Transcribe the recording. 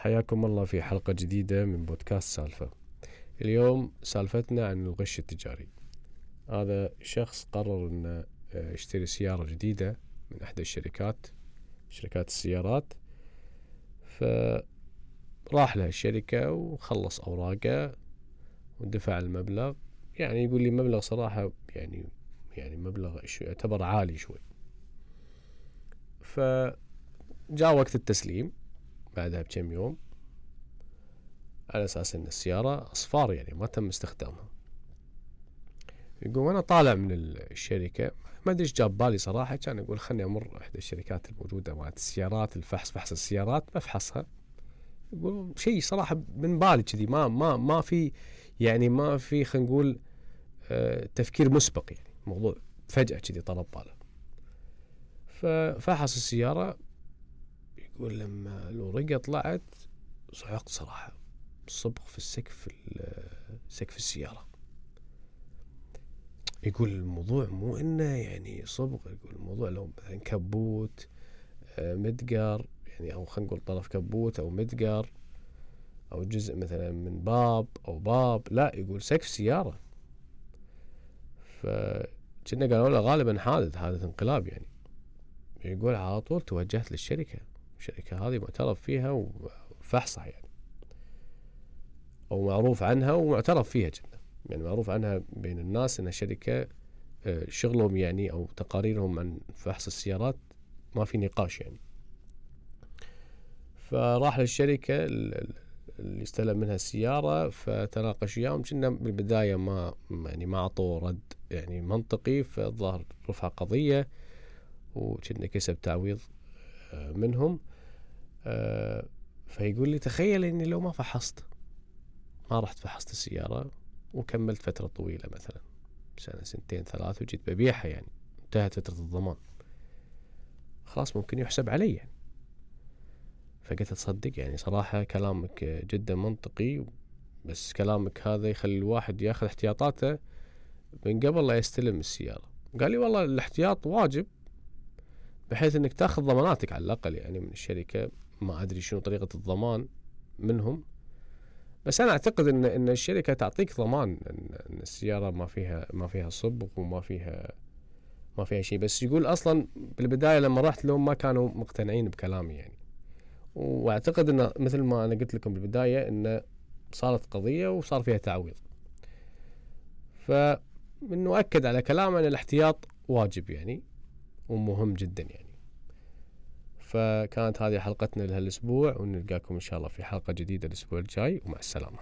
حياكم الله في حلقة جديدة من بودكاست سالفة. اليوم سالفتنا عن الغش التجاري. هذا شخص قرر إنه آه، يشتري سيارة جديدة من إحدى الشركات شركات السيارات. فراح له الشركة وخلص أوراقه ودفع المبلغ. يعني يقول لي مبلغ صراحة يعني يعني مبلغ يعتبر عالي شوي. فجاء وقت التسليم. بعدها بكم يوم على أساس إن السيارة أصفار يعني ما تم استخدامها. يقول وأنا طالع من الشركة ما أدري إيش جاب بالي صراحة كان أقول خلني أمر إحدى الشركات الموجودة مالت السيارات الفحص فحص السيارات بفحصها. يقول شيء صراحة من بالي كذي ما ما ما في يعني ما في خلينا نقول آه، تفكير مسبق يعني موضوع فجأة كذي طلب باله. ففحص السيارة يقول لما الورقة طلعت صعقت صراحة. صبغ في السقف سقف السيارة. يقول الموضوع مو إنه يعني صبغ يقول الموضوع لو مثلا كبوت آه، مدقر يعني أو خلينا نقول طرف كبوت أو مدقر أو جزء مثلا من باب أو باب لا يقول سقف سيارة. فكنا قالوا له غالبا حادث حادث انقلاب يعني. يقول على طول توجهت للشركة. الشركة هذه معترف فيها وفحصها يعني. أو معروف عنها ومعترف فيها جدا. يعني معروف عنها بين الناس أن شركة آه، شغلهم يعني أو تقاريرهم عن فحص السيارات ما في نقاش يعني. فراح للشركة اللي استلم منها السيارة فتناقش وياهم. كنا بالبداية ما يعني ما أعطوا رد يعني منطقي فالظاهر رفع قضية وكنا كسب تعويض آه، منهم. فيقول لي تخيل إني لو ما فحصت ما رحت فحصت السيارة وكملت فترة طويلة مثلا سنة سنتين ثلاث وجيت ببيعها يعني انتهت فترة الضمان. خلاص ممكن يحسب علي يعني. فقلت تصدق يعني صراحة كلامك جدا منطقي بس كلامك هذا يخلي الواحد ياخذ احتياطاته من قبل لا يستلم السيارة. قال لي والله الاحتياط واجب بحيث إنك تاخذ ضماناتك على الأقل يعني من الشركة. ما أدري شنو طريقة الضمان منهم بس أنا أعتقد إن إن الشركة تعطيك ضمان إن السيارة ما فيها ما فيها صبغ وما فيها ما فيها شيء. بس يقول أصلا بالبداية لما رحت لهم ما كانوا مقتنعين بكلامي يعني. وأعتقد انه مثل ما أنا قلت لكم بالبداية انه صارت قضية وصار فيها تعويض. فانه اكد على كلامه إن الاحتياط واجب يعني ومهم جدا يعني. فكانت هذه حلقتنا لهالأسبوع ونلقاكم إن شاء الله في حلقة جديدة الأسبوع الجاي ومع السلامة.